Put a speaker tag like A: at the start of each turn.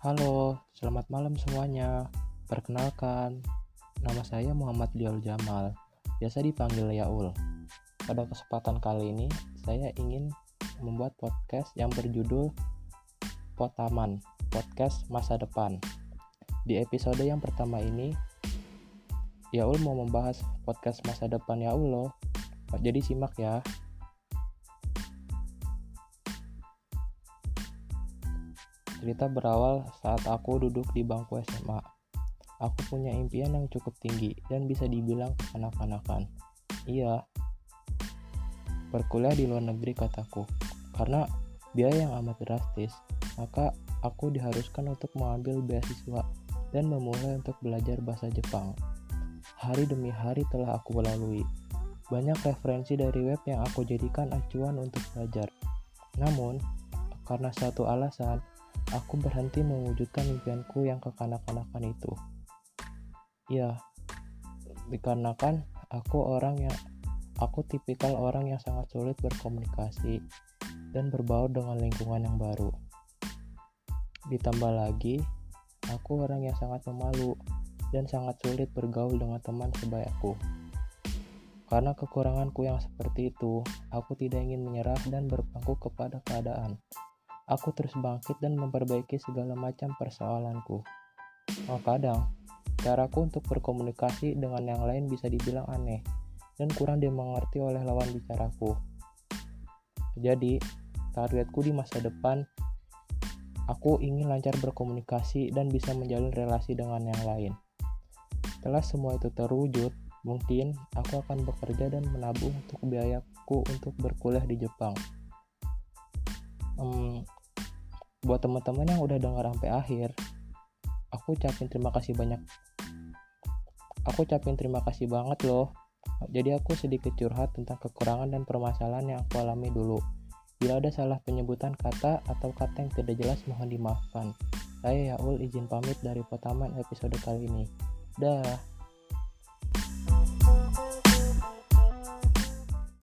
A: Halo, selamat malam semuanya. Perkenalkan, nama saya Muhammad Liol Jamal, biasa dipanggil Yaul. Pada kesempatan kali ini, saya ingin membuat podcast yang berjudul Potaman, Podcast Masa Depan. Di episode yang pertama ini, Yaul mau membahas podcast masa depan Yaul loh. Jadi simak ya. Cerita berawal saat aku duduk di bangku SMA. Aku punya impian yang cukup tinggi dan bisa dibilang kekanak-kanakan. Iya, berkuliah di luar negeri kataku. Karena biaya yang amat drastis, maka aku diharuskan untuk mengambil beasiswa dan memulai untuk belajar bahasa Jepang. Hari demi hari telah aku lalui. Banyak referensi dari web yang aku jadikan acuan untuk belajar. Namun, karena satu alasan, aku berhenti mewujudkan impianku yang kekanak-kanakan itu. Ya, dikarenakan aku orang yang aku tipikal orang yang sangat sulit berkomunikasi dan berbaur dengan lingkungan yang baru. Ditambah lagi, aku orang yang sangat pemalu dan sangat sulit bergaul dengan teman sebayakku. Karena kekuranganku yang seperti itu, aku tidak ingin menyerah dan berpangku kepada keadaan. Aku terus bangkit dan memperbaiki segala macam persoalanku. Kadang, caraku untuk berkomunikasi dengan yang lain bisa dibilang aneh dan kurang dimengerti oleh lawan bicaraku. Jadi, targetku di masa depan, aku ingin lancar berkomunikasi dan bisa menjalin relasi dengan yang lain. Setelah semua itu terwujud, mungkin aku akan bekerja dan menabung untuk biayaku untuk berkuliah di Jepang. Hmm, buat teman-teman yang udah dengar sampai akhir aku ucapin terima kasih banyak. Aku ucapin terima kasih banget loh. Jadi aku sedikit curhat tentang kekurangan dan permasalahan yang aku alami dulu. Bila ada salah penyebutan kata atau kata yang tidak jelas mohon dimaafkan. Saya Yaul izin pamit dari Potaman episode kali ini. Dah